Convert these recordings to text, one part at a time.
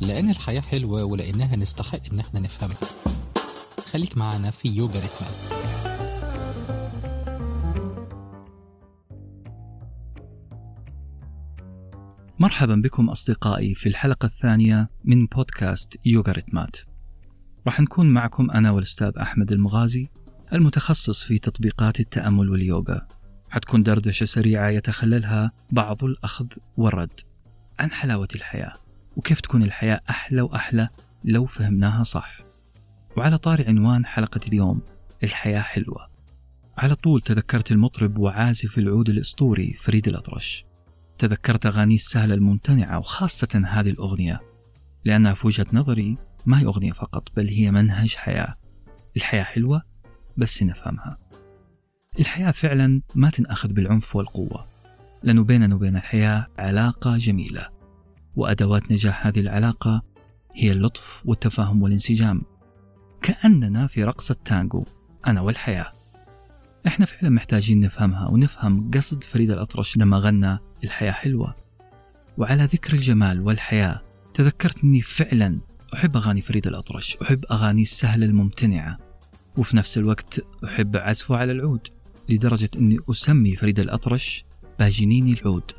لأن الحياة حلوة ولأنها نستحق إن إحنا نفهمها. خليك معنا في يوجا ريتمات مرحبا بكم أصدقائي في الحلقة الثانية من بودكاست يوغا ريتمات. راح نكون معكم أنا والأستاذ أحمد المغازي المتخصص في تطبيقات التأمل واليوغا حتكون دردشة سريعة يتخللها بعض الأخذ والرد عن حلاوة الحياة. وكيف تكون الحياة أحلى وأحلى لو فهمناها صح. وعلى طار عنوان حلقة اليوم الحياة حلوة. على طول تذكرت المطرب وعازف العود الأسطوري فريد الأطرش. تذكرت أغانيه السهلة الممتنعة وخاصة هذه الأغنية لأنها في وجهة نظري ما هي أغنية فقط بل هي منهج حياة. الحياة حلوة بس نفهمها. الحياة فعلا ما تنأخذ بالعنف والقوة لأنه بيننا وبين الحياة علاقة جميلة. وأدوات نجاح هذه العلاقة هي اللطف والتفاهم والانسجام. كأننا في رقصة تانجو أنا والحياة. إحنا فعلا محتاجين نفهمها ونفهم قصد فريد الأطرش لما غنى الحياة حلوة. وعلى ذكر الجمال والحياة تذكرت أني فعلا أحب أغاني فريد الأطرش أحب أغاني السهلة الممتنعة. وفي نفس الوقت أحب عزفه على العود لدرجة أني أسمي فريد الأطرش باجينيني العود.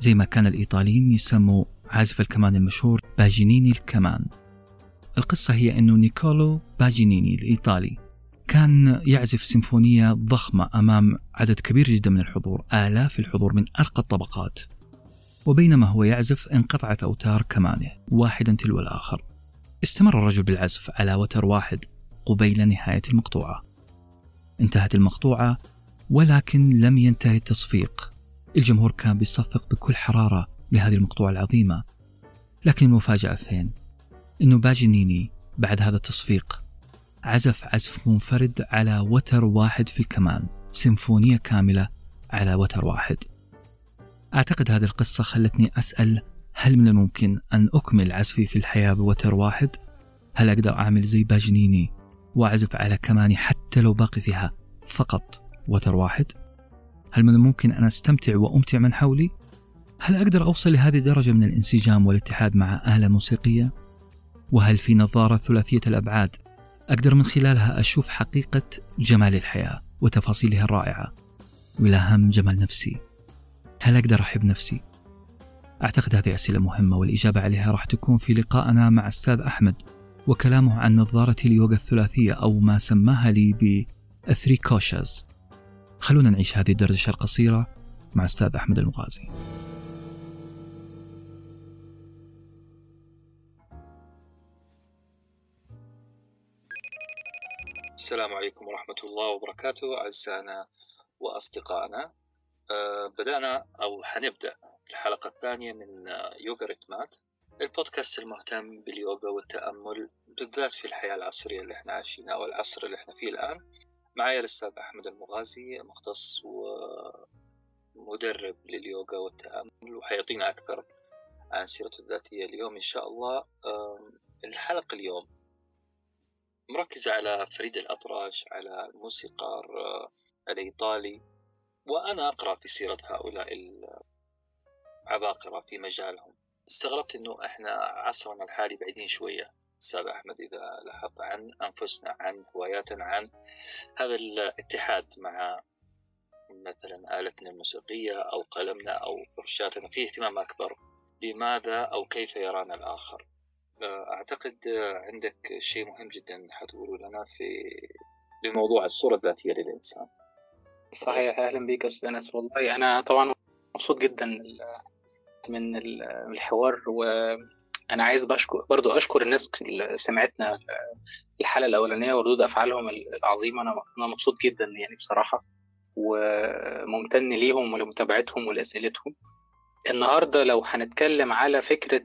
زي ما كان الإيطاليين يسموا عازف الكمان المشهور باجينيني الكمان. القصة هي أنه نيكولو باجينيني الإيطالي كان يعزف سيمفونية ضخمة أمام عدد كبير جدا من الحضور آلاف الحضور من أرقى الطبقات. وبينما هو يعزف انقطعت أوتار كمانه واحدا تلو الآخر. استمر الرجل بالعزف على وتر واحد قبيل نهاية المقطوعة. انتهت المقطوعة ولكن لم ينتهي التصفيق. الجمهور كان بيصفق بكل حرارة لهذه المقطوعة العظيمة لكن المفاجأة فين؟ إنه باجنيني بعد هذا التصفيق عزف عزف منفرد على وتر واحد في الكمان سيمفونية كاملة على وتر واحد أعتقد هذه القصة خلتني أسأل هل من الممكن أن أكمل عزفي في الحياة بوتر واحد؟ هل أقدر أعمل زي باجنيني وأعزف على كماني حتى لو باقي فيها فقط وتر واحد؟ هل من الممكن أن أستمتع وأمتع من حولي؟ هل أقدر أوصل لهذه الدرجة من الانسجام والاتحاد مع آلة موسيقية؟ وهل في نظارة ثلاثية الأبعاد أقدر من خلالها أشوف حقيقة جمال الحياة وتفاصيلها الرائعة والأهم جمال نفسي هل أقدر أحب نفسي؟ أعتقد هذه أسئلة مهمة والإجابة عليها راح تكون في لقائنا مع أستاذ أحمد وكلامه عن نظارة اليوغا الثلاثية أو ما سماها لي ب الثري كوشاز خلونا نعيش هذه الدردشة القصيرة مع أستاذ أحمد المغازي. السلام عليكم ورحمة الله وبركاته أعزائنا وأصدقائنا. أه بدأنا أو حنبدأ الحلقة الثانية من يوغا ريتمات البودكاست المهتم باليوغا والتأمل بالذات في الحياة العصرية اللي إحنا عايشينها أو العصر اللي إحنا فيه الآن. معايا الأستاذ أحمد المغازي مختص ومدرب لليوغا والتأمل وحيعطينا أكثر عن سيرته الذاتية اليوم إن شاء الله. الحلقة اليوم مركز على فريد الأطرش على الموسيقار الإيطالي وأنا أقرأ في سيرة هؤلاء العباقرة في مجالهم. استغربت أنه إحنا عصرنا الحالي بعيدين شوية. أستاذ أحمد إذا لاحظت عن أنفسنا عن هواياتنا عن هذا الاتحاد مع مثلا آلتنا الموسيقية أو قلمنا أو فرشاتنا في اهتمام أكبر بماذا أو كيف يرانا الآخر؟ أعتقد عندك شيء مهم جدا حتقوله لنا في بموضوع الصورة الذاتية للإنسان. صحيح أهلا بك أستاذ أنس. والله أنا طبعا مبسوط جدا من الحوار وأنا عايز بشكر برضو أشكر الناس اللي سمعتنا الحلقة الأولانية وردود أفعالهم العظيمة. أنا أنا مبسوط جدا يعني بصراحة وممتن ليهم ولمتابعتهم ولأسئلتهم. النهاردة لو هنتكلم على فكرة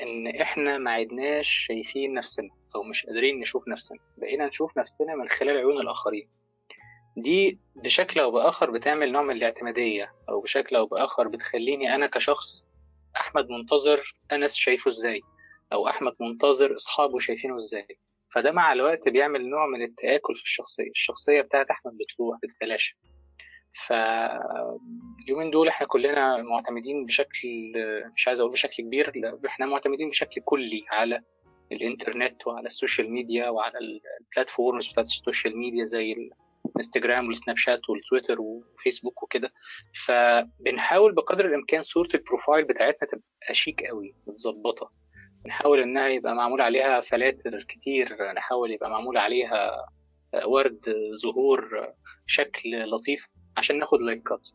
إن إحنا ما عدناش شايفين نفسنا أو مش قادرين نشوف نفسنا بقينا نشوف نفسنا من خلال عيون الآخرين. دي بشكل أو بآخر بتعمل نوع من الاعتمادية أو بشكل أو بآخر بتخليني أنا كشخص أحمد منتظر أنس شايفه إزاي؟ أو أحمد منتظر أصحابه شايفينه إزاي؟ فده مع الوقت بيعمل نوع من التآكل في الشخصية الشخصية بتاعت أحمد بتروح بتتلاشى اليومين دول إحنا كلنا معتمدين بشكل مش عايز أقول بشكل كبير لا إحنا معتمدين بشكل كلي على الإنترنت وعلى ال social media وعلى ال platforms بتاعت ال social media زي الانستجرام والسناب شات والتويتر وفيسبوك وكده فبنحاول بقدر الإمكان صورة ال profile بتاعتنا تبقى شيك قوي متظبطة. نحاول إنها يبقى معمول عليها فلاتر كتير نحاول يبقى معمول عليها ورد زهور شكل لطيف عشان ناخد لايكات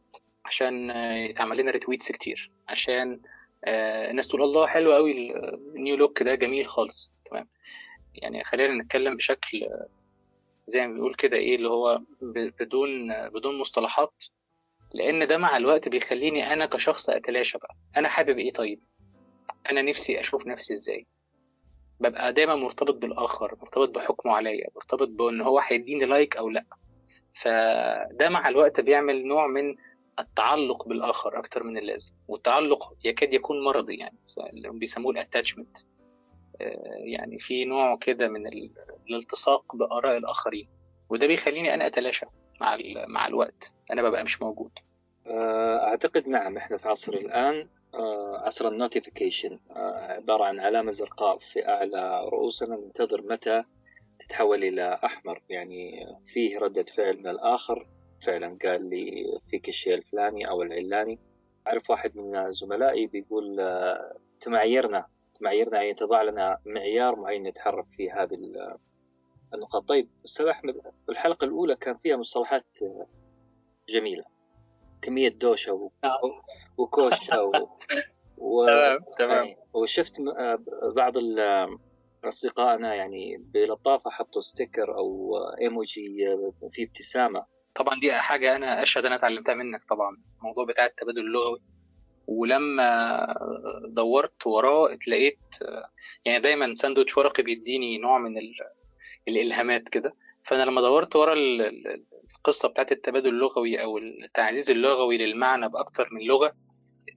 عشان يتعمل لنا retweets كتير عشان الناس تقول الله حلو قوي ال new look ده جميل خالص تمام. يعني خلينا نتكلم بشكل زي ما بيقول كده إيه اللي هو بدون بدون مصطلحات. لأن ده مع الوقت بيخليني أنا كشخص أتلاشى بقى. أنا حابب إيه طيب؟ أنا نفسي أشوف نفسي إزاي؟ ببقى دايما مرتبط بالآخر مرتبط بحكمه عليا مرتبط بإن هو هيديني like أو لأ. فده مع الوقت بيعمل نوع من التعلق بالآخر أكتر من اللازم. والتعلق يكاد يكون مرضي يعني اللي بيسموه ال attachment يعني في نوع كده من الالتصاق بآراء الآخرين وده بيخليني أنا أتلاشى مع مع الوقت أنا ببقى مش موجود. أعتقد نعم إحنا في عصر الآن عصر النوتيفيكيشن عبارة عن علامة زرقاء في أعلى رؤوسنا ننتظر متى تتحول إلى أحمر. يعني فيه ردة فعل من الآخر فعلا قال لي فيك الشيء الفلاني أو العلاني. أعرف واحد من زملائي بيقول تمعيرنا. تمعيرنا يعني تضع لنا معيار معين نتحرك فيه هذه النقاط. طيب أستاذ أحمد الحلقة الأولى كان فيها مصطلحات جميلة. كمية دوشة و... وكوشة و... و... تمام وشفت بعض أصدقائنا يعني بلطافة حطوا ستيكر أو إيموجي فيه ابتسامة. طبعا دي حاجة أنا أشهد أنا اتعلمتها منك طبعا. الموضوع بتاع التبادل اللغوي. ولما دورت وراه اتلاقيت يعني دايما ساندوتش ورقي بيديني نوع من الإلهامات كده. فأنا لما دورت ورا القصة بتاعت التبادل اللغوي أو التعزيز اللغوي للمعنى بأكتر من لغة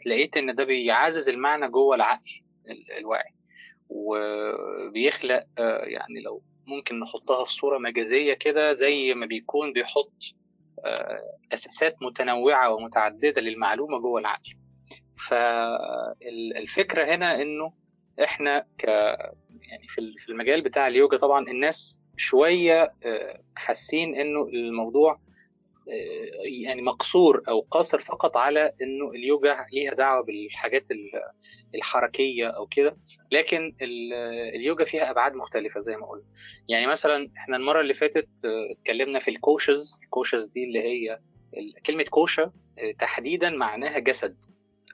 لقيت إن ده بيعزز المعنى جوه العقل الواعي. وبيخلق يعني لو ممكن نحطها في صورة مجازية كده زي ما بيكون بيحط أساسات متنوعة ومتعددة للمعلومة جوه العقل. فالفكرة هنا إنه إحنا ك يعني في المجال بتاع اليوجا طبعا الناس شوية حاسين إنه الموضوع يعني مقصور أو قاصر فقط على إنه اليوجا ليها دعوة بالحاجات الحركية أو كده. لكن اليوجا فيها أبعاد مختلفة زي ما قلنا. يعني مثلا إحنا المرة اللي فاتت اتكلمنا في ال koshas ال koshas دي اللي هي كلمة كوشة تحديدا معناها جسد.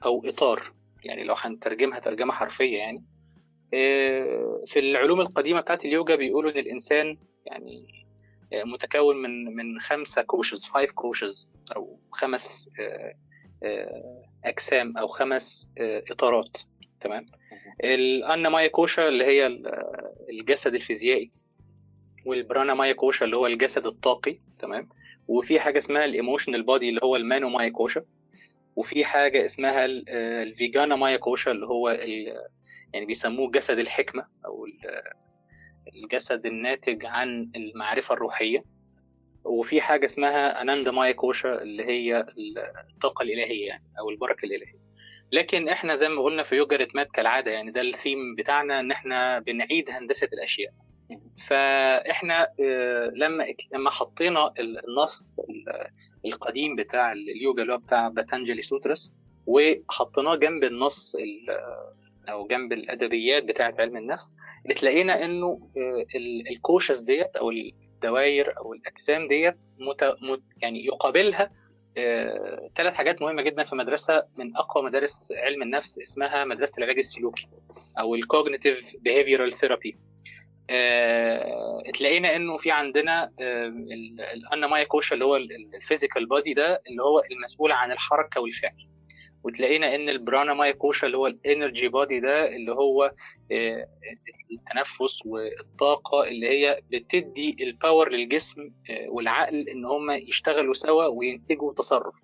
أو إطار. يعني لو هنترجمها ترجمة حرفية يعني. في العلوم القديمة بتاعت اليوجا بيقولوا إن الإنسان يعني متكون من من خمسة koshas five koshas أو خمس أجسام أو خمس إطارات. تمام؟ الأنا مايا كوشا اللي هي الجسد الفيزيائي والبرانا مايا كوشا اللي هو الجسد الطاقي. تمام؟ وفي حاجة اسمها ال emotional body اللي هو المانو مايا كوشا. وفي حاجة اسمها الفيجانا مايا كوشا اللي هو يعني بيسموه جسد الحكمة أو الجسد الناتج عن المعرفة الروحية. وفي حاجة اسمها أناندا مايا كوشا اللي هي الطاقة الإلهية يعني أو البركة الإلهية. لكن إحنا زي ما قلنا في يوجا ريتمات كالعادة يعني ده الثيم بتاعنا إن إحنا بنعيد هندسة الأشياء. فإحنا لما لما حطينا النص القديم بتاع اليوجا اللي هو بتاع باتانجلي sutras وحطيناه جنب النص أو جنب الأدبيات بتاعه علم النفس بتلاقينا إنه ال koshas ديت أو الدوائر أو الأجسام ديت مت... مت... يعني يقابلها ثلاث حاجات مهمة جدا في مدرسة من أقوى مدارس علم النفس اسمها مدرسة العلاج السلوكي أو ال cognitive behavioral therapy تلاقينا انه في عندنا الانا مايا كوشا اللي هو ال physical body ده اللي هو المسؤول عن الحركة والفعل. وتلاقينا ان البرانا مايا كوشا اللي هو ال energy body ده اللي هو التنفس والطاقة اللي هي بتدي ال power للجسم والعقل ان هم يشتغلوا سوا وينتجوا تصرف.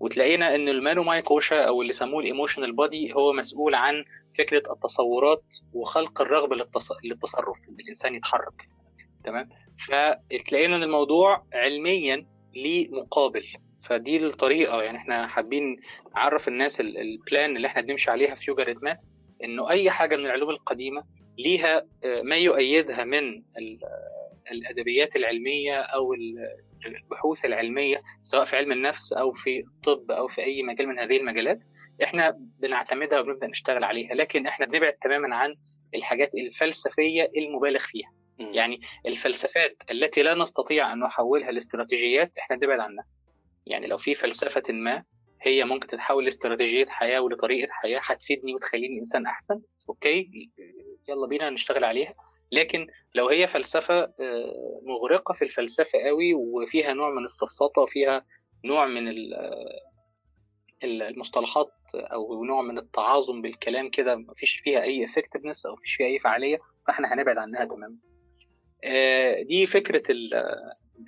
وتلاقينا ان المانو مايا كوشا أو اللي سموه ال emotional body هو مسؤول عن فكرة التصورات وخلق الرغبة للتصرف إن الإنسان يتحرك. تمام؟ فتلاقينا إن الموضوع علميا ليه مقابل فدي الطريقة. يعني إحنا حابين نعرف الناس ال plan اللي إحنا بنمشي عليها في يوجا ريتمات إنه أي حاجة من العلوم القديمة ليها ما يؤيدها من الأدبيات العلمية أو البحوث العلمية سواء في علم النفس أو في الطب أو في أي مجال من هذه المجالات. إحنا بنعتمدها وبنبدأ نشتغل عليها لكن إحنا بنبعد تماما عن الحاجات الفلسفية المبالغ فيها. م. يعني الفلسفات التي لا نستطيع أن نحولها لاستراتيجيات إحنا بنبعد عنها. يعني لو في فلسفة ما هي ممكن تتحول لاستراتيجية حياة ولطريقة حياة هتفيدني وتخليني إنسان أحسن. أوكي؟ يلا بينا نشتغل عليها. لكن لو هي فلسفة مغرقة في الفلسفة قوي وفيها نوع من السفسطه وفيها نوع من المصطلحات أو نوع من التعاظم بالكلام كده مفيش فيها أي effectiveness أو مفيش فيها أي فعالية فإحنا هنبعد عنها تماما. دي فكرة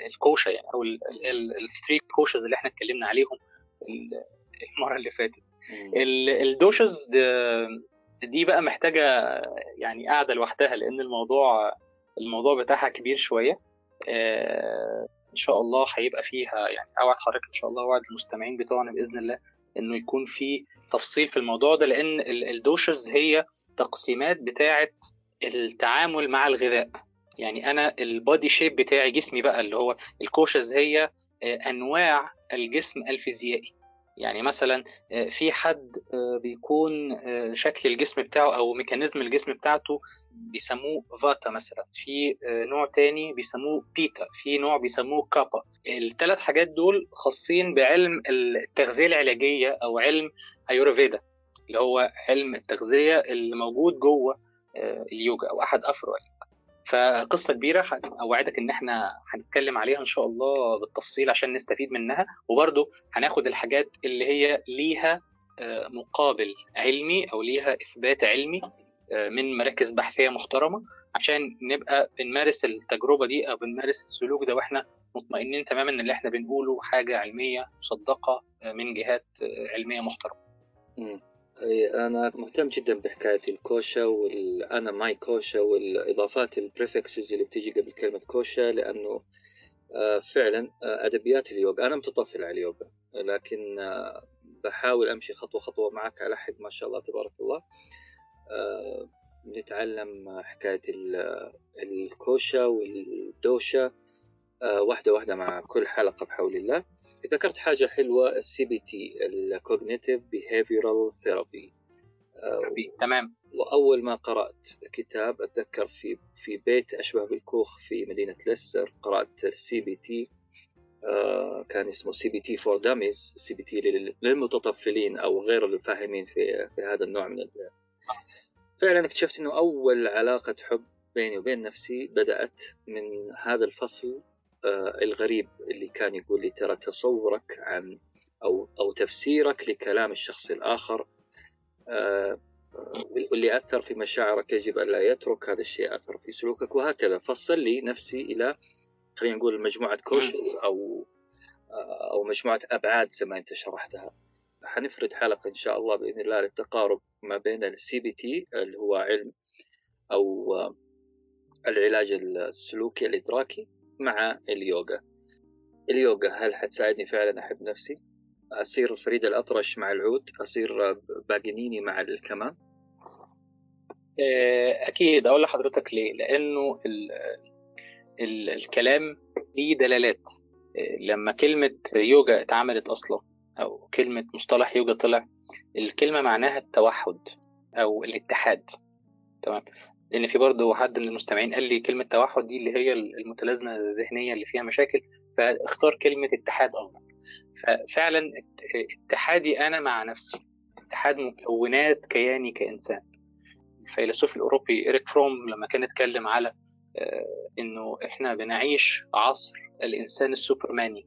الكوشة يعني أو ال three koshas اللي إحنا اتكلمنا عليهم المرة اللي فاتت. ال doshas دي بقى محتاجة يعني قاعدة لوحدها لأن الموضوع الموضوع بتاعها كبير شوية. إن شاء الله هيبقى فيها يعني أوعد حضرتك إن شاء الله أوعد المستمعين بتوعنا بإذن الله إنه يكون في تفصيل في الموضوع ده لأن ال doshas هي تقسيمات بتاعه التعامل مع الغذاء. يعني أنا ال body shape بتاعي جسمي بقى اللي هو ال koshas هي أنواع الجسم الفيزيائي. يعني مثلا في حد بيكون شكل الجسم بتاعه أو mechanism الجسم بتاعته بيسموه فاتا مثلا. في نوع تاني بيسموه بيتا. في نوع بيسموه كابا. الثلاث حاجات دول خاصين بعلم التغذية العلاجية أو علم ايورفيدا اللي هو علم التغذية اللي موجود جوه اليوجا أو أحد افرع فقصة كبيرة أوعدك إن إحنا هنتكلم عليها إن شاء الله بالتفصيل عشان نستفيد منها وبرضه هناخد الحاجات اللي هي ليها مقابل علمي أو ليها إثبات علمي من مراكز بحثية محترمة عشان نبقى بنمارس التجربة دي أو بنمارس السلوك ده وإحنا مطمئنين تماما إن اللي إحنا بنقوله حاجة علمية مصدقة من جهات علمية محترمة. أنا مهتم جدا بحكاية الكوشا والأنا ماي كوشا والإضافات ال prefixes اللي بتيجي قبل كلمة كوشا لأنه فعلا أدبيات اليوغا. أنا متطفل على اليوغا لكن بحاول أمشي خطوة خطوة معك على حد ما شاء الله تبارك الله. نتعلم حكاية الكوشا والدوشا واحدة واحدة مع كل حلقة بحول الله. ذكرت حاجة حلوة ال CBT ال cognitive behavioral therapy تمام. وأول ما قرأت كتاب أتذكر في في بيت أشبه بالكوخ في مدينة ليستر قرأت ال CBT كان اسمه سي بي تي فور داميز سي بي تي للمتطفلين أو غير الفاهمين في في هذا النوع من ال... فعلا اكتشفت إنه أول علاقة حب بيني وبين نفسي بدأت من هذا الفصل الغريب اللي كان يقول لي ترى تصورك عن أو أو تفسيرك لكلام الشخص الآخر واللي أثر في مشاعرك يجب أن لا يترك هذا الشيء أثر في سلوكك. وهكذا. فصل لي نفسي إلى خلينا نقول مجموعة koshas أو أو مجموعة أبعاد زي ما أنت شرحتها. حنفرد حلقة إن شاء الله بإذن الله للتقارب ما بين ال CBT اللي هو علم أو العلاج السلوكي الإدراكي مع اليوغا. اليوغا هل حتساعدني فعلا أحب نفسي؟ أصير فريد الأطرش مع العود؟ أصير باجنيني مع الكمان أكيد. أقول لحضرتك ليه؟ لأنه ال ال الكلام ليه دلالات. لما كلمة يوجا اتعملت أصلا أو كلمة مصطلح يوجا طلع الكلمة معناها التوحد أو الاتحاد. تمام؟ لأن في برضه حد من المستمعين قال لي كلمة توحد دي اللي هي المتلازمة الذهنية اللي فيها مشاكل فاختار كلمة اتحاد أفضل. ففعلا اتحادي أنا مع نفسي اتحاد مكونات كياني كإنسان. الفيلسوف الأوروبي إريك فروم لما كان اتكلم على إنه إحنا بنعيش عصر الإنسان السوبرماني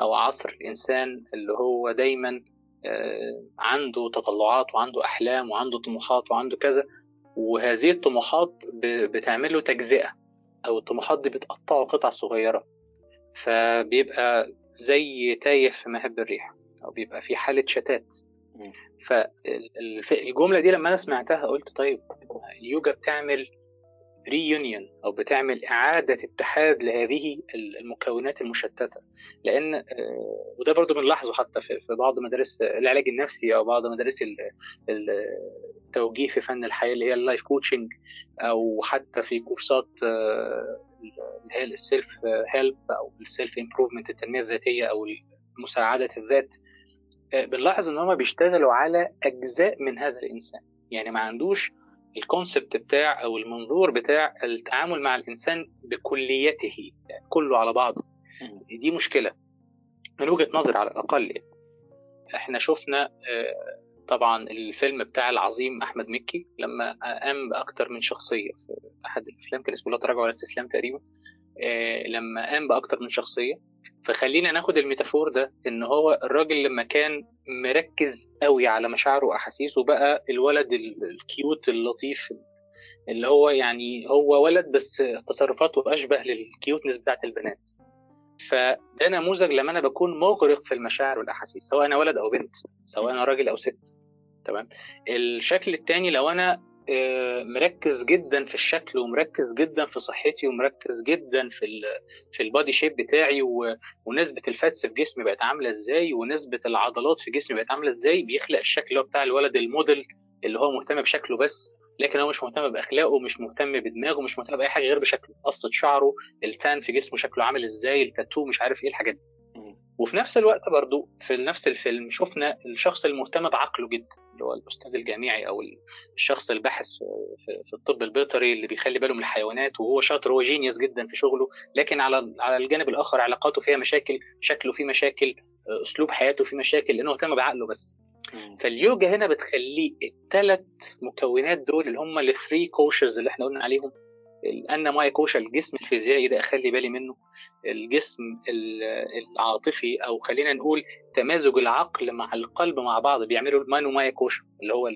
أو عصر الإنسان اللي هو دايما عنده تطلعات وعنده أحلام وعنده طموحات وعنده كذا وهذه الطموحات بتعمل له تجزئة أو الطموحات دي بتقطعه قطع صغيرة. فبيبقى زي تايه في مهب الريح أو بيبقى في حالة شتات. فالجمله دي لما أنا سمعتها قلت طيب اليوجا بتعمل reunion أو بتعمل إعادة اتحاد لهذه المكونات المشتتة. لأن آه، وده برضو بنلاحظه حتى في بعض مدارس العلاج النفسي أو بعض مدارس التوجيه في فن الحياة اللي هي ال life coaching أو حتى في كورسات آه، اللي هي ال self help أو ال self improvement التنمية الذاتية أو مساعدة الذات. آه، بنلاحظ إن هم بيشتغلوا على أجزاء من هذا الإنسان. يعني ما عندوش ال concept بتاع أو المنظور بتاع التعامل مع الإنسان بكليته كله على بعضه. دي مشكلة. من وجهة نظر على الأقل يعني. إحنا شفنا آه، طبعا الفيلم بتاع العظيم أحمد مكي لما قام بأكتر من شخصية في أحد الأفلام كان اسمه لا تراجع ولا استسلام تقريبا آه، لما قام بأكتر من شخصية فخلينا ناخد ال metaphor ده إن هو الراجل لما كان مركز قوي على مشاعره وأحاسيسه بقى الولد ال cute اللطيف اللي هو يعني هو ولد بس تصرفاته أشبه لل cuteness بتاعت البنات. فده نموذج لما أنا بكون مغرق في المشاعر والأحاسيس سواء أنا ولد أو بنت سواء أنا راجل أو ست. تمام؟ الشكل الثاني لو أنا مركز جدا في الشكل ومركز جدا في صحتي ومركز جدا في ال في ال body shape بتاعي ونسبة ال fats في جسمي بقت عاملة إزاي ونسبة العضلات في جسمي بقت عاملة إزاي بيخلق الشكل اللي هو بتاع الولد الموديل اللي هو مهتم بشكله بس لكن هو مش مهتم بأخلاقه مش مهتم بدماغه مش مهتم بأي حاجة غير بشكله قصة شعره ال tan في جسمه شكله عامل إزاي التاتو مش عارف إيه الحاجات دي. وفي نفس الوقت برضو في نفس الفيلم شفنا الشخص المهتم بعقله جدا اللي هو الأستاذ الجامعي أو الشخص الباحث في الطب البيطري اللي بيخلي باله من الحيوانات وهو شاطر هو genius جدا في شغله لكن على على الجانب الآخر علاقاته فيها مشاكل شكله فيه مشاكل أسلوب حياته فيه مشاكل لأنه اهتم بعقله بس. فاليوجا هنا بتخليه الثلاث مكونات دول اللي هم ال three koshas اللي إحنا قلنا عليهم ال annamaya kosha الجسم الفيزيائي ده أخلي بالي منه. الجسم العاطفي أو خلينا نقول تمازج العقل مع القلب مع بعض بيعملوا ال manomaya kosha اللي هو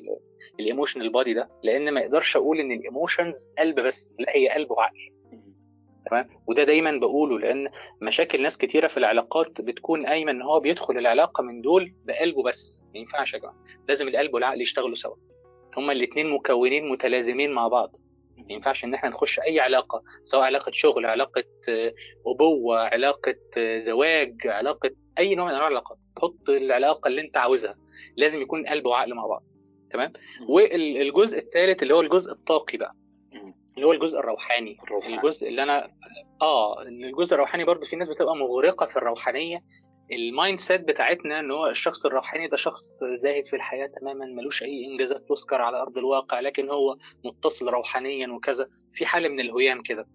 ال emotional body ده. لأن ما يقدرش أقول إن ال emotions قلب بس لا هي قلب وعقل. تمام؟ وده دايما بقوله لأن مشاكل ناس كتيرة في العلاقات بتكون قايمة إن هو بيدخل العلاقة من دول بقلبه بس. ما ينفعش يا جماعة لازم القلب والعقل يشتغلوا سوا. هما الاثنين مكونين متلازمين مع بعض. ما ينفعش إن إحنا نخش أي علاقة سواء علاقة شغل علاقة آه، أبوة علاقة آه، زواج علاقة أي نوع من أنواع العلاقات. حط العلاقة اللي أنت عاوزها. لازم يكون قلب وعقل مع بعض. تمام؟ والجزء الثالث اللي هو الجزء الطاقي بقى. اللي هو الجزء الروحاني. الروحاني. الجزء اللي أنا آه الجزء الروحاني برضو في ناس بتبقى مغرقة في الروحانية ال mindset بتاعتنا إن هو الشخص الروحاني ده شخص زاهد في الحياة تماما ملوش أي إنجازات تذكر على أرض الواقع لكن هو متصل روحانيا وكذا في حالة من الهيام كده.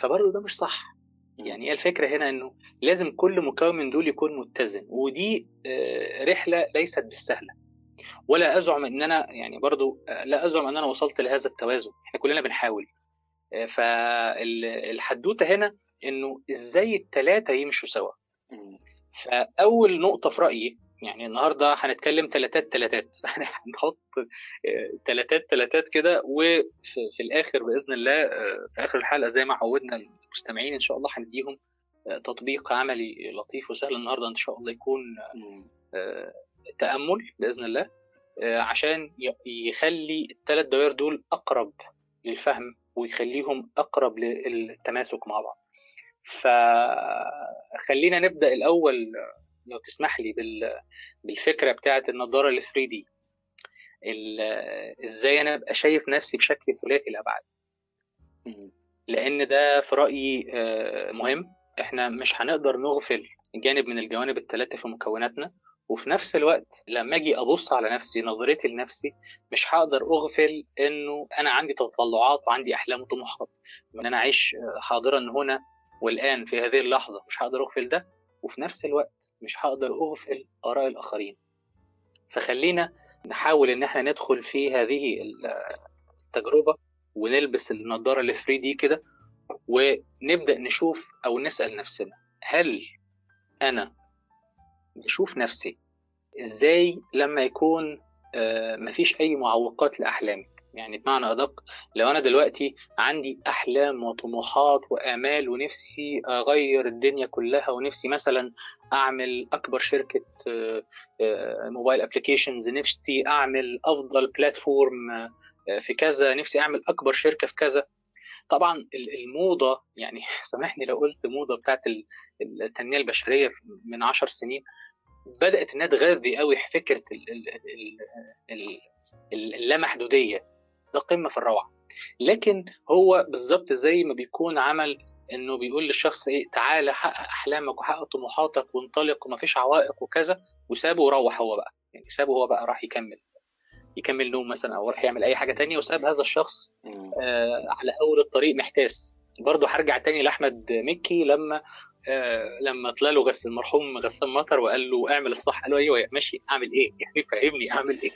فبرضه ده مش صح. يعني هي الفكرة هنا إنه لازم كل مكون من دول يكون متزن ودي آه، رحلة ليست بالسهلة. ولا أزعم إن أنا يعني برضو آه، لا أزعم إن أنا وصلت لهذا التوازن. إحنا كلنا بنحاول. آه، فالحدوته هنا إنه إزاي الثلاثه يمشوا سوا. فأول نقطة في رأيي يعني النهارده هنتكلم تلاتات تلاتات. هنحط تلاتات تلاتات كده وفي الآخر بإذن الله في آخر الحلقة زي ما عودنا المستمعين إن شاء الله هنديهم تطبيق عملي لطيف وسهل النهارده إن شاء الله يكون تأمل بإذن الله عشان يخلي الثلاث دوائر دول أقرب للفهم ويخليهم أقرب للتماسك مع بعض. فخلينا نبدأ الأول لو تسمح لي بالفكرة بتاعه النضارة ال 3 دي إزاي أنا أبقى شايف نفسي بشكل ثلاثي الابعاد لأن ده في رأيي آه، مهم. إحنا مش هنقدر نغفل جانب من الجوانب الثلاثه في مكوناتنا وفي نفس الوقت لما أجي أبص على نفسي نظرتي لنفسي مش هقدر أغفل إنه أنا عندي تطلعات وعندي أحلام وطموحات. إن أنا أعيش حاضرا هنا والآن في هذه اللحظة مش هقدر أغفل ده وفي نفس الوقت مش هقدر أغفل آراء الآخرين. فخلينا نحاول إن إحنا ندخل في هذه التجربة ونلبس النضارة ال 3 دي كده ونبدأ نشوف أو نسأل نفسنا هل أنا بشوف نفسي إزاي لما يكون آه، مفيش أي معوقات لأحلامي؟ يعني بمعنى أدق لو أنا دلوقتي عندي أحلام وطموحات وآمال ونفسي أغير الدنيا كلها ونفسي مثلا أعمل أكبر شركة mobile applications نفسي أعمل أفضل platform آه، في كذا نفسي أعمل أكبر شركة في كذا. طبعا الموضة يعني سامحني لو قلت موضة بتاعت التنمية البشرية من عشر سنين بدأت إنها تغذي قوي فكرة اللامحدودية. ده قمة في الروعة. لكن هو بالظبط زي ما بيكون عمل إنه بيقول للشخص إيه تعالى حقق أحلامك وحقق طموحاتك وانطلق ومفيش عوائق وكذا. وسابه وروح هو بقى. يعني سابه هو بقى راح يكمل. يكمل نوم مثلا أو راح يعمل أي حاجة تانية. وساب هذا الشخص آه على أول الطريق محتاس. برضه هرجع تاني لأحمد مكي لما آه لما طلع له غسل المرحوم غسان مطر وقال له اعمل الصح. قال له أيوه ماشي أعمل إيه؟ يعني فهمني أعمل إيه؟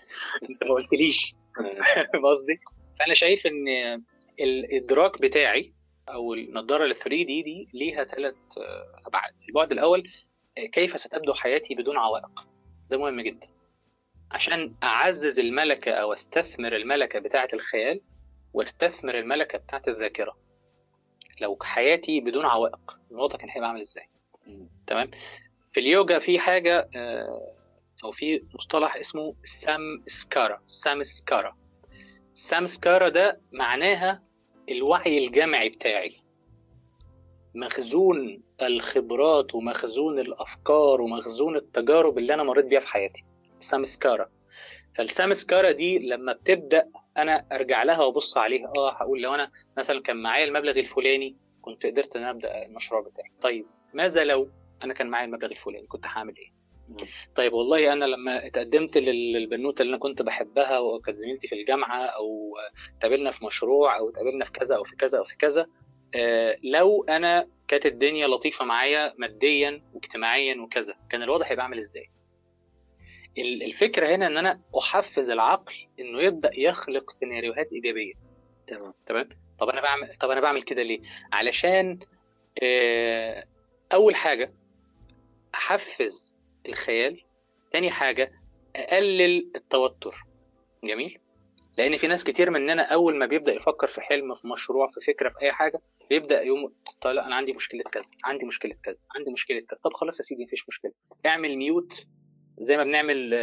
أنت ما قلتليش. فاهم قصدي؟ فأنا شايف إن الإدراك بتاعي أو النضارة ال 3 دي دي ليها ثلاث أبعاد. البعد الأول كيف ستبدو حياتي بدون عوائق. ده مهم جدا. عشان أعزز الملكة أو أستثمر الملكة بتاعة الخيال واستثمر الملكة بتاعة الذاكرة. لو حياتي بدون عوائق الوضع كان هيبقى عامل إزاي؟ تمام؟ في اليوجا في حاجة أو في مصطلح اسمه سامسكارا سامسكارا سامسكارا ده معناها الوعي الجمعي بتاعي. مخزون الخبرات ومخزون الأفكار ومخزون التجارب اللي أنا مريت بيها في حياتي. سامسكارا فالسامسكارا دي لما بتبدأ أنا أرجع لها وأبص عليها آه هقول لو أنا مثلا كان معايا المبلغ الفلاني كنت قدرت إن أبدأ المشروع بتاعي. طيب ماذا لو أنا كان معايا المبلغ الفلاني؟ كنت هعمل إيه؟ طيب والله أنا لما اتقدمت للبنوتة اللي أنا كنت بحبها وكانت زميلتي في الجامعة أو اتقابلنا في مشروع أو اتقابلنا في كذا أو في كذا أو في كذا آه لو أنا كانت الدنيا لطيفة معايا ماديا واجتماعيا وكذا كان الوضع هيبقى عامل إزاي؟ الفكرة هنا إن أنا أحفز العقل إنه يبدأ يخلق سيناريوهات إيجابية. تمام. تمام؟ طب أنا بعمل طب أنا بعمل كده ليه؟ علشان آه أول حاجة أحفز الخيال. تاني حاجة أقلل التوتر. جميل؟ لأن في ناس كتير مننا أول ما بيبدأ يفكر في حلم في مشروع في فكرة في أي حاجة بيبدأ يوم طيب لا أنا عندي مشكلة كذا عندي مشكلة كذا عندي مشكلة كذا. طب خلاص يا سيدي مفيش مشكلة. اعمل ميوت زي ما بنعمل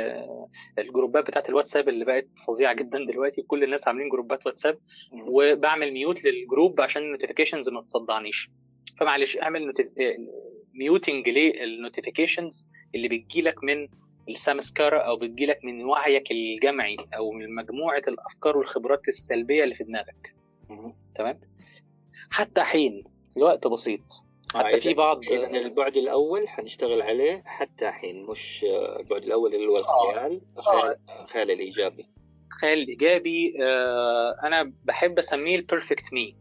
الجروبات بتاعت الواتساب اللي بقت فظيعة جدا دلوقتي كل الناس عاملين جروبات واتساب. وبعمل mute لل group عشان ال notifications ما تصدعنيش. فمعلش اعمل muting لل notifications اللي بتجيلك من ال samskara أو بتجيلك من وعيك الجمعي أو من مجموعة الأفكار والخبرات السلبية اللي في دماغك. تمام؟ حتى حين الوقت بسيط. حتى في بعض البعد الأول حنشتغل عليه حتى حين مش البعد الأول اللي هو الخيال الخيال, الخيال الإيجابي. الخيال الإيجابي آه أنا بحب أسميه ال perfect me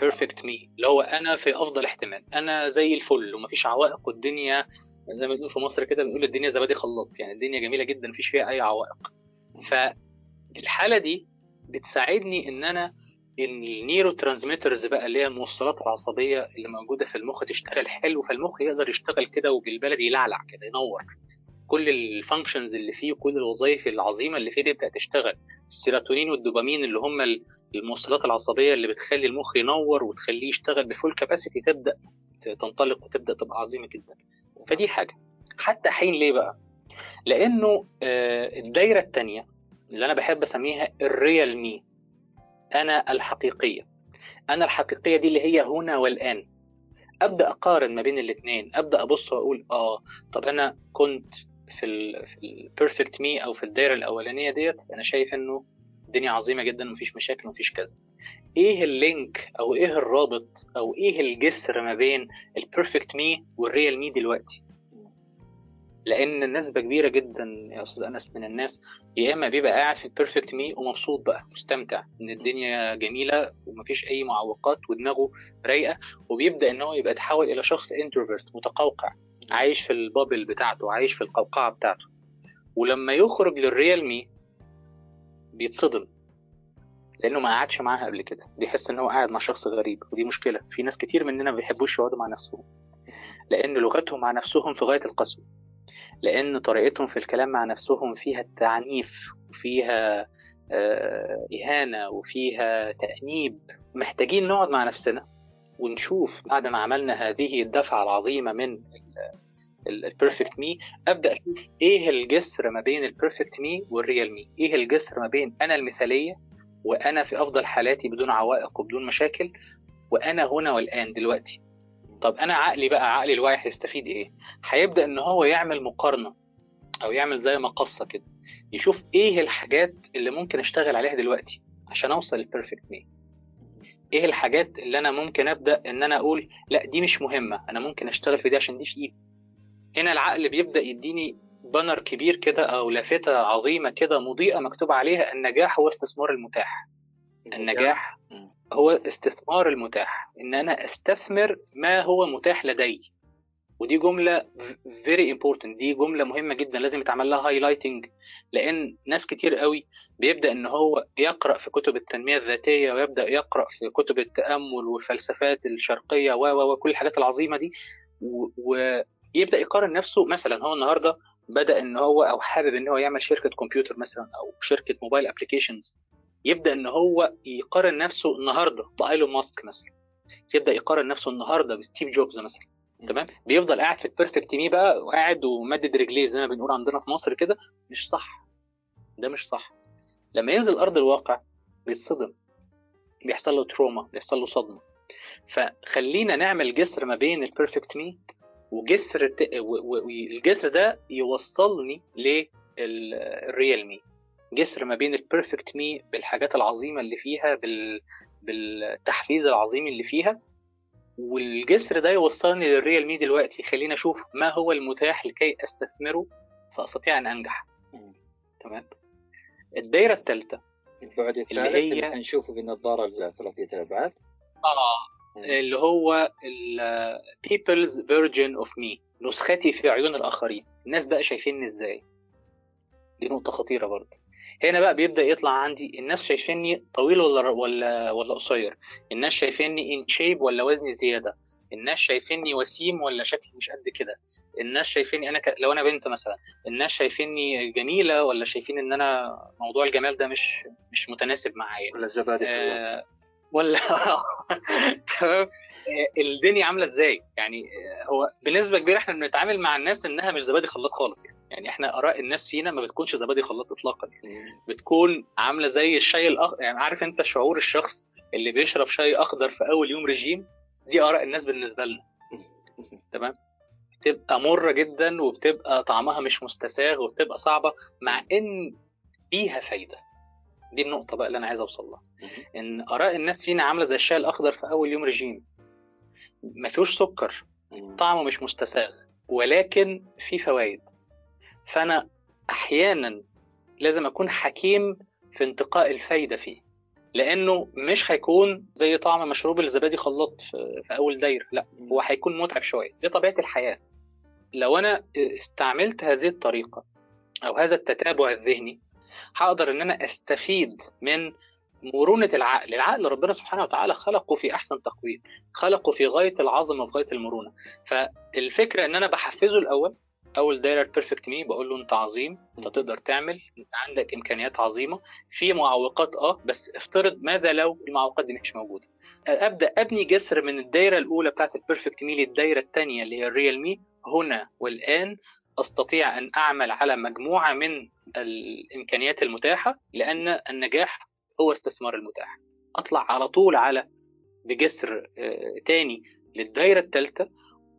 perfect me اللي هو أنا في أفضل احتمال. أنا زي الفل ومفيش عوائق والدنيا زي ما بنقول في مصر كده بنقول الدنيا زبادي خلاط يعني الدنيا جميلة جدا مفيش فيها أي عوائق. فالحالة دي بتساعدني إن أنا ال neurotransmitters بقى اللي هي الموصلات العصبية اللي موجودة في المخ تشتغل حلو فالمخ يقدر يشتغل كده وبالبلدي يلعلع كده ينور. كل ال functions اللي فيه وكل الوظائف العظيمة اللي فيه تبدا تشتغل. السيروتونين والدوبامين اللي هم الموصلات العصبية اللي بتخلي المخ ينور وتخليه يشتغل ب full capacity تبدأ تنطلق وتبدأ تبقى عظيمة جدا. فدي حاجة. حتى حين ليه بقى؟ لأنه الدايرة الثانية اللي أنا بحب أسميها ال real me. أنا الحقيقية. أنا الحقيقية دي اللي هي هنا والآن. أبدأ أقارن ما بين الاثنين أبدأ أبص وأقول آه طب أنا كنت في ال في ال perfect me أو في الدايرة الأولانية ديت أنا شايف إنه الدنيا عظيمة جدا ومفيش مشاكل ومفيش كذا. إيه ال link أو إيه الرابط أو إيه الجسر ما بين ال perfect me وال real me دلوقتي؟ لأن نسبه كبيرة جدا يا أستاذ أنس من الناس يا إما بيبقى قاعد في ال perfect me ومبسوط بقى مستمتع إن الدنيا جميلة ومفيش أي معوقات ودماغه رايقة وبيبدأ إن هو يبقى يتحول إلى شخص introvert متقوقع. عايش في ال bubble بتاعته عايش في القوقعة بتاعته. ولما يخرج لل real me بيتصدم لأنه ما قعدش معاها قبل كده. بيحس إن هو قاعد مع شخص غريب ودي مشكلة. في ناس كتير مننا ما بيحبوش يقعدوا مع نفسهم لأن لغتهم مع نفسهم في غاية القسوه لأن طريقتهم في الكلام مع نفسهم فيها التعنيف وفيها إهانة وفيها تأنيب. محتاجين نقعد مع نفسنا. ونشوف بعد ما عملنا هذه الدفعة العظيمة من ال perfect me أبدأ أشوف إيه الجسر ما بين ال perfect me وال real me إيه الجسر ما بين أنا المثالية وأنا في أفضل حالاتي بدون عوائق وبدون مشاكل وأنا هنا والآن دلوقتي؟ طب أنا عقلي بقى عقلي الواعي هيستفيد إيه؟ هيبدأ إن هو يعمل مقارنة أو يعمل زي مقصه كده يشوف إيه الحاجات اللي ممكن أشتغل عليها دلوقتي عشان أوصل لل perfect me إيه الحاجات اللي أنا ممكن أبدأ إن أنا أقول لا دي مش مهمة أنا ممكن أشتغل في دي عشان دي في ايدي هنا العقل بيبدأ يديني banner كبير كده أو لافتة عظيمة كده مضيئة مكتوب عليها النجاح هو استثمار المتاح. النجاح هو استثمار المتاح إن أنا أستثمر ما هو متاح لدي. ودي جملة very important دي جملة مهمة جدا لازم يتعمل لها highlighting لأن ناس كتير قوي بيبدأ إن هو يقرأ في كتب التنمية الذاتية ويبدأ يقرأ في كتب التأمل والفلسفات الشرقية و وكل الحاجات العظيمة دي. ويبدا يقارن نفسه. مثلا هو النهارده بدأ إن هو أو حابب إن هو يعمل شركة كمبيوتر مثلا أو شركة mobile applications يبدأ إن هو يقارن نفسه النهارده بإيلون ماسك مثلا. يبدأ يقارن نفسه النهارده بستيف جوبز مثلا. تمام؟ بيفضل قاعد في ال perfect me بقى وقاعد ومدد رجليه زي ما بنقول عندنا في مصر كده مش صح. ده مش صح. لما ينزل أرض الواقع بيتصدم. بيحصل له trauma بيحصل له صدمة. فخلينا نعمل جسر ما بين ال perfect me وجسر. والجسر ده يوصلني لل real me جسر ما بين ال perfect me بالحاجات العظيمة اللي فيها بال... بالتحفيز العظيم اللي فيها والجسر ده يوصلني للريال مي دلوقتي. خلينا أشوف ما هو المتاح لكي أستثمره فأستطيع أن أنجح. تمام. الدايرة الثالثة. البعد الثالث اللي هي نشوفه بالنظاره الثلاثيه الأبعاد. آه اللي هو people's version of me نسختي في عيون الآخرين. الناس بقى شايفيني إزاي؟ دي نقطة خطيرة برضه. هنا بقى بيبدأ يطلع عندي الناس شايفيني طويل ولا ولا ولا قصير. الناس شايفيني ان شيب ولا وزني زيادة. الناس شايفيني وسيم ولا شكلي مش قد كده. الناس شايفيني أنا ك... لو أنا بنت مثلا الناس شايفيني جميلة ولا شايفين إن أنا موضوع الجمال ده مش مش متناسب معايا. ولا الزبادي في آه ولا تمام؟ الدنيا عاملة إزاي؟ يعني هو بنسبة كبيرة إحنا بنتعامل مع الناس إنها مش زبادي خلاط خالص يعني. يعني إحنا آراء الناس فينا ما بتكونش زبادي خلاط اطلاقا بتكون عاملة زي الشاي الاخضر يعني عارف أنت شعور الشخص اللي بيشرب شاي أخضر في أول يوم رجيم دي آراء الناس بالنسبة لنا. تمام؟ بتبقى مرة جدا وبتبقى طعمها مش مستساغ وبتبقى صعبة مع إن فيها فايدة. دي النقطة بقى اللي أنا عايز أوصل لها. إن آراء الناس فينا عاملة زي الشاي الأخضر في أول يوم رجيم ما فيهوش سكر طعمه مش مستساغ ولكن فيه فوائد فأنا أحيانا لازم أكون حكيم في انتقاء الفايدة فيه لأنه مش هيكون زي طعم مشروب الزبادي خلاط في, في أول دايرة لا هو هيكون متعب شوية. دي طبيعة الحياة. لو أنا استعملت هذه الطريقة أو هذا التتابع الذهني هقدر إن أنا أستفيد من مرونة العقل. العقل ربنا سبحانه وتعالى خلقه في أحسن تقويم خلقه في غاية العظمة وفي غاية المرونة. فالفكرة إن أنا بحفزه الأول أول دايرة perfect me بقول له أنت عظيم أنت تقدر تعمل أنت عندك إمكانيات عظيمة. في معوقات أه بس افترض ماذا لو المعوقات دي مش موجودة. أبدأ أبني جسر من الدايرة الأولى بتاعت ال perfect me للدايرة الثانية اللي هي ال real me هنا والآن. أستطيع أن أعمل على مجموعة من الإمكانيات المتاحة لأن النجاح هو استثمار المتاح. أطلع على طول على بجسر تاني للدايرة الثالثه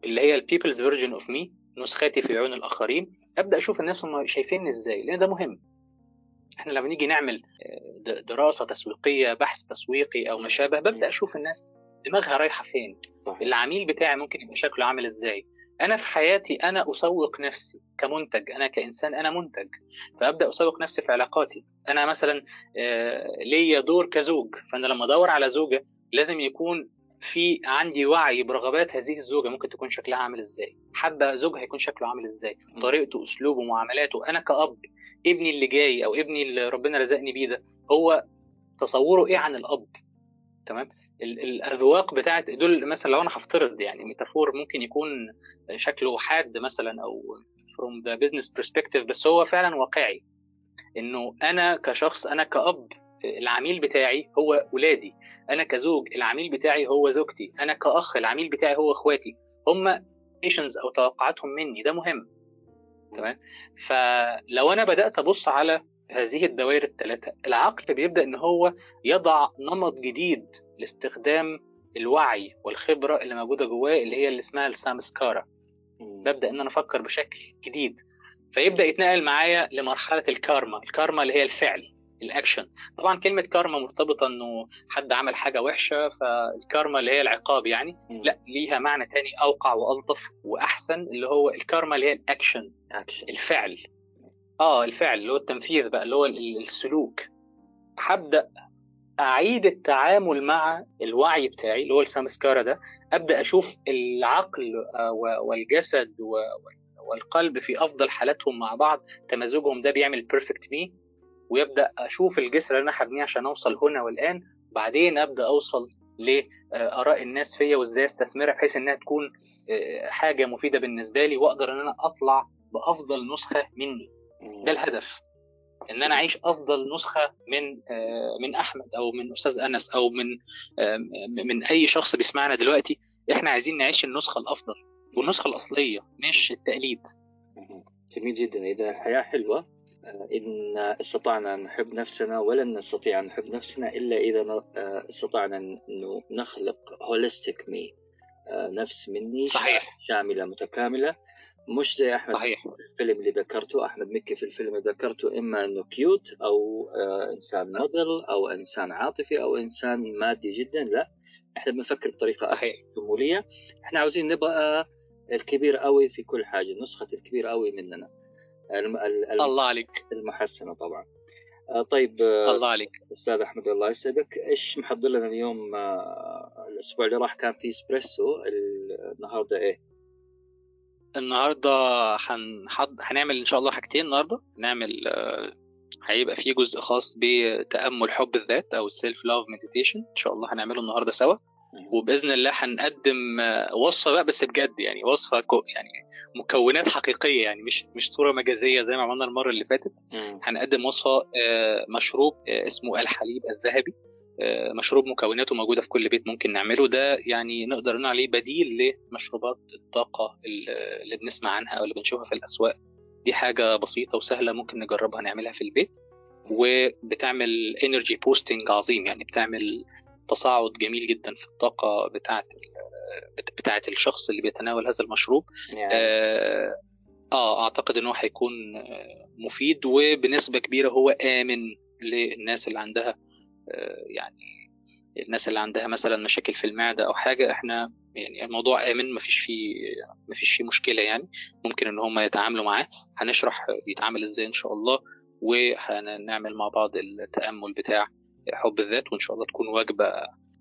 اللي هي ال people's version of me نسختي في عيون الآخرين. أبدأ أشوف الناس هم شايفيني إزاي لأن ده مهم. إحنا لما نيجي نعمل دراسة تسويقية بحث تسويقي أو ما شابه ببدأ أشوف الناس دماغها رايحة فين. العميل بتاعي ممكن يبقى شكله عامل إزاي. أنا في حياتي أنا أسوق نفسي كمنتج أنا كإنسان أنا منتج فأبدأ أسوق نفسي في علاقاتي. أنا مثلا ليا دور كزوج فأنا لما أدور على زوجة لازم يكون في عندي وعي برغبات هذه الزوجة ممكن تكون شكلها عامل إزاي. حابة زوجها يكون شكله عامل إزاي طريقته أسلوبه معاملاته. أنا كأب ابني اللي جاي أو ابني اللي ربنا رزقني بيه ده هو تصوره إيه عن الأب؟ تمام؟ الأذواق بتاعت دول مثلا لو أنا هفترض يعني ميتافور ممكن يكون شكله حاد مثلا أو from the business perspective بس هو فعلا واقعي. إنه أنا كشخص أنا كأب العميل بتاعي هو اولادي أنا كزوج العميل بتاعي هو زوجتي. أنا كأخ العميل بتاعي هو إخواتي. هم أو توقعاتهم مني. ده مهم. تمام؟ فلو أنا بدأت أبص على هذه الدوائر الثلاثة. العقل بيبدأ إن هو يضع نمط جديد لاستخدام الوعي والخبرة اللي موجودة جواه اللي هي اللي اسمها السامسكارا ببدأ إن أنا أفكر بشكل جديد. فيبدأ يتنقل معايا لمرحلة الكارما. الكارما اللي هي الفعل الأكشن. طبعا كلمة كارما مرتبطة إنه حد عمل حاجة وحشة فالكارما اللي هي العقاب يعني. لا ليها معنى تاني أوقع وألطف وأحسن اللي هو الكارما اللي هي ال action action الفعل. آه الفعل اللي هو التنفيذ بقى اللي هو السلوك. هبدأ أعيد التعامل مع الوعي بتاعي اللي هو السامسكارا ده. أبدأ أشوف العقل والجسد والقلب في أفضل حالاتهم مع بعض. تمازجهم ده بيعمل perfect me ويبدأ أشوف الجسر اللي أنا هبنيه عشان أوصل هنا والآن. بعدين أبدأ أوصل لاراء الناس فيا وإزاي أستثمرها بحيث إنها تكون حاجة مفيدة بالنسبة لي وأقدر إن أنا أطلع بأفضل نسخة مني. ده الهدف إن أنا أعيش أفضل نسخة من من أحمد أو من أستاذ أنس أو من من أي شخص بيسمعنا دلوقتي. إحنا عايزين نعيش النسخة الأفضل والنسخة الأصلية مش التقليد. جميل جدا. اذا الحياة حلوة. إن استطعنا أن نحب نفسنا ولن نستطيع أن نحب نفسنا إلا إذا استطعنا أنه نخلق holistic me نفس مني صحيح. شاملة متكاملة. مش زي أحمد صحيح. في الفيلم اللي ذكرته. أحمد مكي في الفيلم اللي ذكرته إما أنه cute أو إنسان موديل أو إنسان عاطفي أو إنسان مادي جدا. لا إحنا بنفكر بطريقة صحيح. شمولية. إحنا عاوزين نبقى الكبير قوي في كل حاجة نسخة الكبير قوي مننا. الم... ال... الله عليك. المحسنة طبعا. طيب الله عليك. أستاذ أحمد الله يسعدك. إيش محضر لنا اليوم؟ الأسبوع اللي راح كان في إسبريسو النهارده إيه؟ النهارده هنحض... هنعمل إن شاء الله حاجتين النهارده. هنعمل هيبقى في جزء خاص بتأمل حب الذات أو ال self love meditation إن شاء الله هنعمله النهارده سوا. وبإذن الله هنقدم وصفة بقى بس بجد يعني وصفة يعني مكونات حقيقية يعني مش مش صورة مجازية زي ما عملنا المرة اللي فاتت. هنقدم وصفة مشروب اسمه الحليب الذهبي. مشروب مكوناته موجودة في كل بيت ممكن نعمله. ده يعني نقدر نقول عليه بديل لمشروبات الطاقة اللي بنسمع عنها أو اللي بنشوفها في الأسواق. دي حاجة بسيطة وسهلة ممكن نجربها نعملها في البيت. وبتعمل energy boosting عظيم يعني بتعمل تصاعد جميل جدا في الطاقة بتاعه بتاعه الشخص اللي بيتناول هذا المشروب. يعني. آه, آه أعتقد إنه هيكون مفيد وبنسبة كبيرة هو آمن للناس اللي عندها آه يعني الناس اللي عندها مثلا مشاكل في المعدة أو حاجة إحنا يعني الموضوع آمن مفيش فيه مفيش فيه مشكلة يعني ممكن إن هم يتعاملوا معاه. هنشرح بيتعامل إزاي إن شاء الله وهنعمل مع بعض التأمل بتاع حب الذات وإن شاء الله تكون وجبة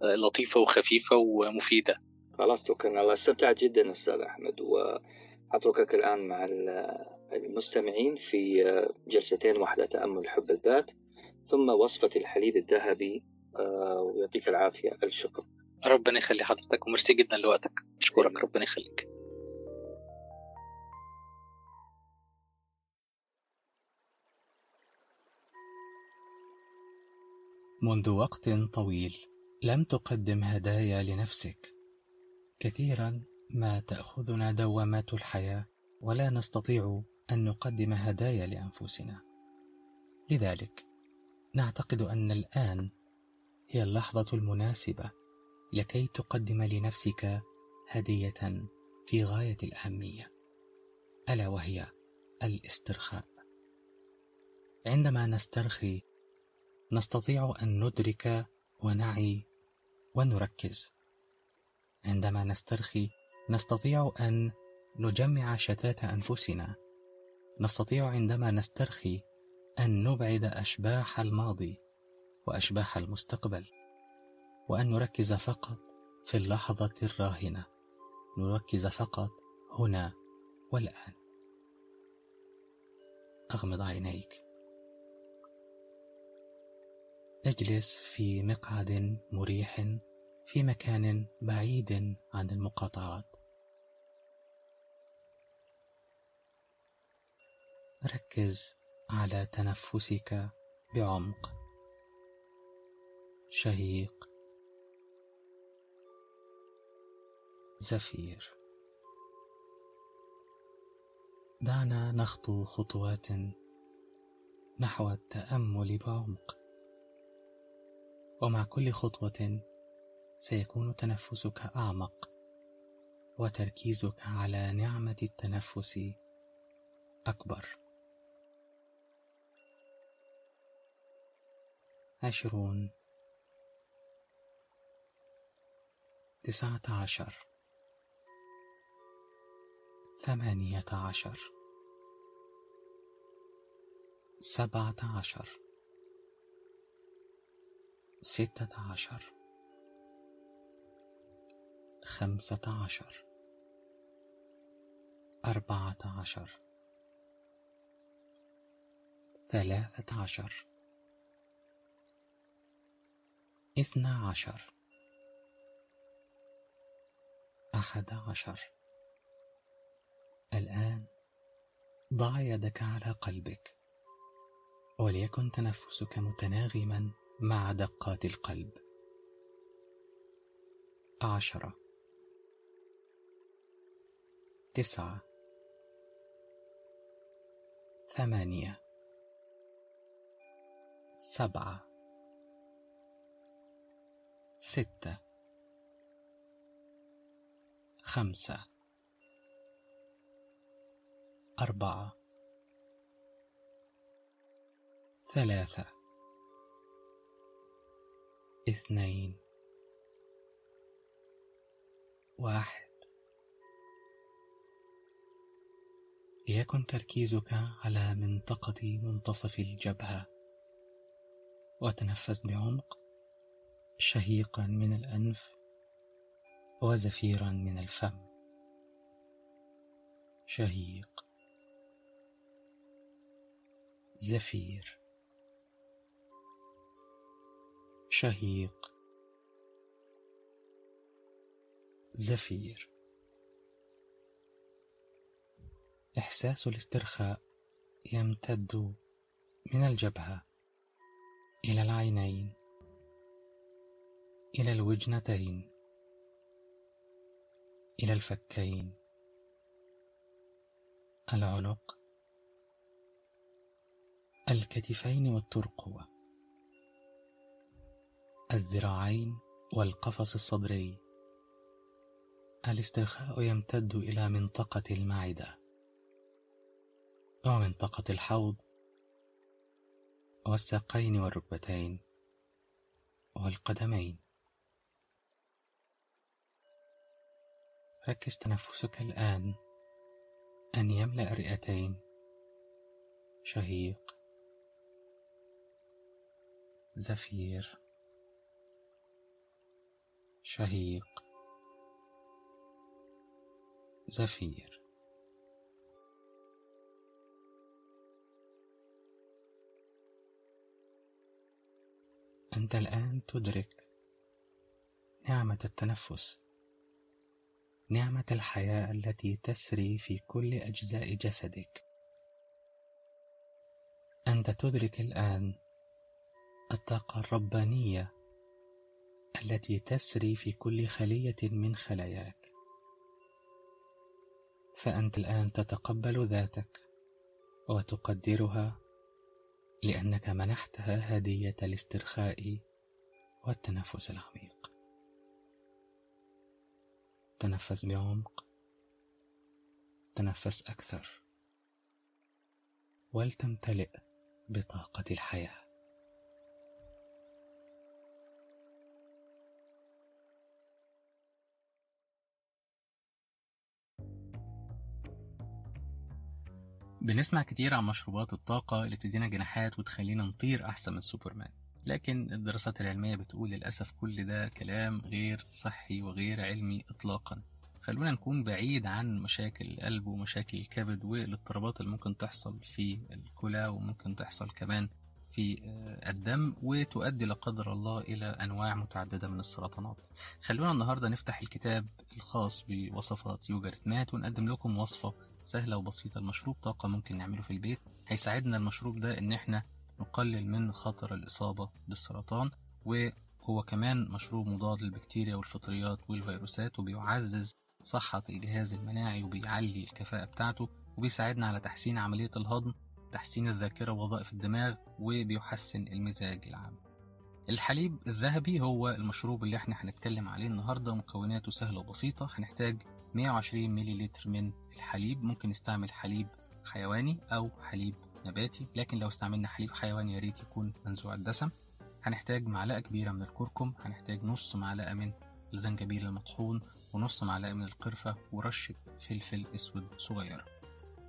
لطيفة وخفيفة ومفيدة. خلاص شكرا. الله استمتعت جدا أستاذ أحمد وأتركك الآن مع المستمعين في جلستين واحدة تأمل حب الذات. ثم وصفة الحليب الذهبي ويعطيك العافية. الشكر ربنا يخلي حضرتك وميرسي جدا لوقتك. أشكرك ربنا يخليك. منذ وقت طويل لم تقدم هدايا لنفسك. كثيرا ما تأخذنا دوامات الحياة ولا نستطيع أن نقدم هدايا لأنفسنا. لذلك نعتقد أن الآن هي اللحظة المناسبة لكي تقدم لنفسك هدية في غاية الأهمية ألا وهي الاسترخاء. عندما نسترخي نستطيع أن ندرك ونعي ونركز. عندما نسترخي نستطيع أن نجمع شتات أنفسنا. نستطيع عندما نسترخي أن نبعد أشباح الماضي وأشباح المستقبل وأن نركز فقط في اللحظة الراهنة نركز فقط هنا والآن. أغمض عينيك. اجلس في مقعد مريح في مكان بعيد عن المقاطعات. ركز على تنفسك بعمق. شهيق. زفير. دعنا نخطو خطوات نحو التأمل بعمق. ومع كل خطوة سيكون تنفسك أعمق وتركيزك على نعمة التنفس أكبر. عشرون. تسعة عشر ثمانية عشر سبعة عشر ستة عشر خمسة عشر أربعة عشر ثلاثة عشر اثنا عشر. أحد عشر. الآن ضع يدك على قلبك وليكن تنفسك متناغما مع دقات القلب. عشرة. تسعة. ثمانية. سبعة. ستة. خمسة. أربعة. ثلاثة. اثنين. واحد. ليكن تركيزك على منطقة منتصف الجبهة. وتنفس بعمق. شهيقا من الأنف وزفيرا من الفم. شهيق. زفير. شهيق. زفير. إحساس الاسترخاء يمتد من الجبهة إلى العينين. إلى الوجنتين إلى الفكين. العنق الكتفين والترقوة. الذراعين والقفص الصدري. الاسترخاء يمتد إلى منطقة المعدة. ومنطقة الحوض. والساقين والركبتين. والقدمين. ركز تنفسك الآن أن يملأ الرئتين شهيق. زفير. شهيق. زفير. أنت الآن تدرك نعمة التنفس. نعمة الحياة التي تسري في كل أجزاء جسدك. أنت تدرك الآن الطاقة الربانية التي تسري في كل خلية من خلاياك. فأنت الآن تتقبل ذاتك وتقدرها لأنك منحتها هدية الاسترخاء والتنفس العميق. تنفس بعمق تنفس أكثر ولتمتلئ بطاقة الحياة. بنسمع كتير عن مشروبات الطاقة اللي بتدينا جناحات وتخلينا نطير أحسن من سوبرمان. لكن الدراسات العلمية بتقول للأسف كل ده كلام غير صحي وغير علمي إطلاقا. خلونا نكون بعيد عن مشاكل القلب ومشاكل الكبد والاضطرابات اللي ممكن تحصل في الكلى وممكن تحصل كمان في الدم وتؤدي لا قدر الله إلى أنواع متعددة من السرطانات. خلونا النهاردة نفتح الكتاب الخاص بوصفات يوجرت مات ونقدم لكم وصفة سهلة وبسيطة. المشروب طاقة ممكن نعمله في البيت. هيساعدنا المشروب ده إن إحنا نقلل من خطر الإصابة بالسرطان وهو كمان مشروب مضاد للبكتيريا والفطريات والفيروسات وبيعزز صحة الجهاز المناعي وبيعلي الكفاءة بتاعته وبيساعدنا على تحسين عملية الهضم تحسين الذاكرة ووظائف الدماغ وبيحسن المزاج العام. الحليب الذهبي هو المشروب اللي إحنا هنتكلم عليه النهاردة مكوناته سهلة وبسيطة هنحتاج 120 مليلتر من الحليب ممكن نستعمل حليب حيواني أو حليب نباتي لكن لو استعملنا حليب حيواني يا ريت يكون منزوع الدسم. هنحتاج معلقة كبيرة من الكركم هنحتاج نص معلقة من الزنجبيل المطحون ونص معلقة من القرفة ورشة فلفل أسود صغيرة.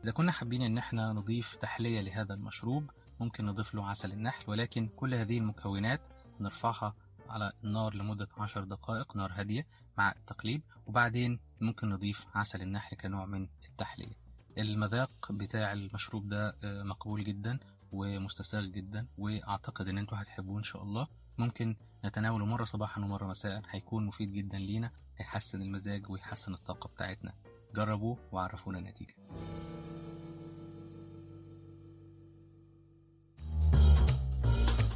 إذا كنا حابين إن إحنا نضيف تحلية لهذا المشروب ممكن نضيف له عسل النحل ولكن كل هذه المكونات نرفعها على النار لمدة عشر دقائق نار هادية مع التقليب وبعدين ممكن نضيف عسل النحل كنوع من التحلية. المذاق بتاع المشروب ده مقبول جدا ومستساغ جدا وأعتقد إن أنتوا هتحبوه إن شاء الله. ممكن نتناوله مرة صباحا ومرة مساء هيكون مفيد جدا لينا هيحسن المزاج ويحسن الطاقة بتاعتنا. جربوه وعرفونا النتيجة.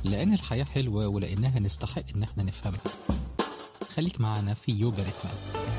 لأن الحياة حلوة ولأنها نستحق إن إحنا نفهمها. خليك معنا في يوجا ريتمات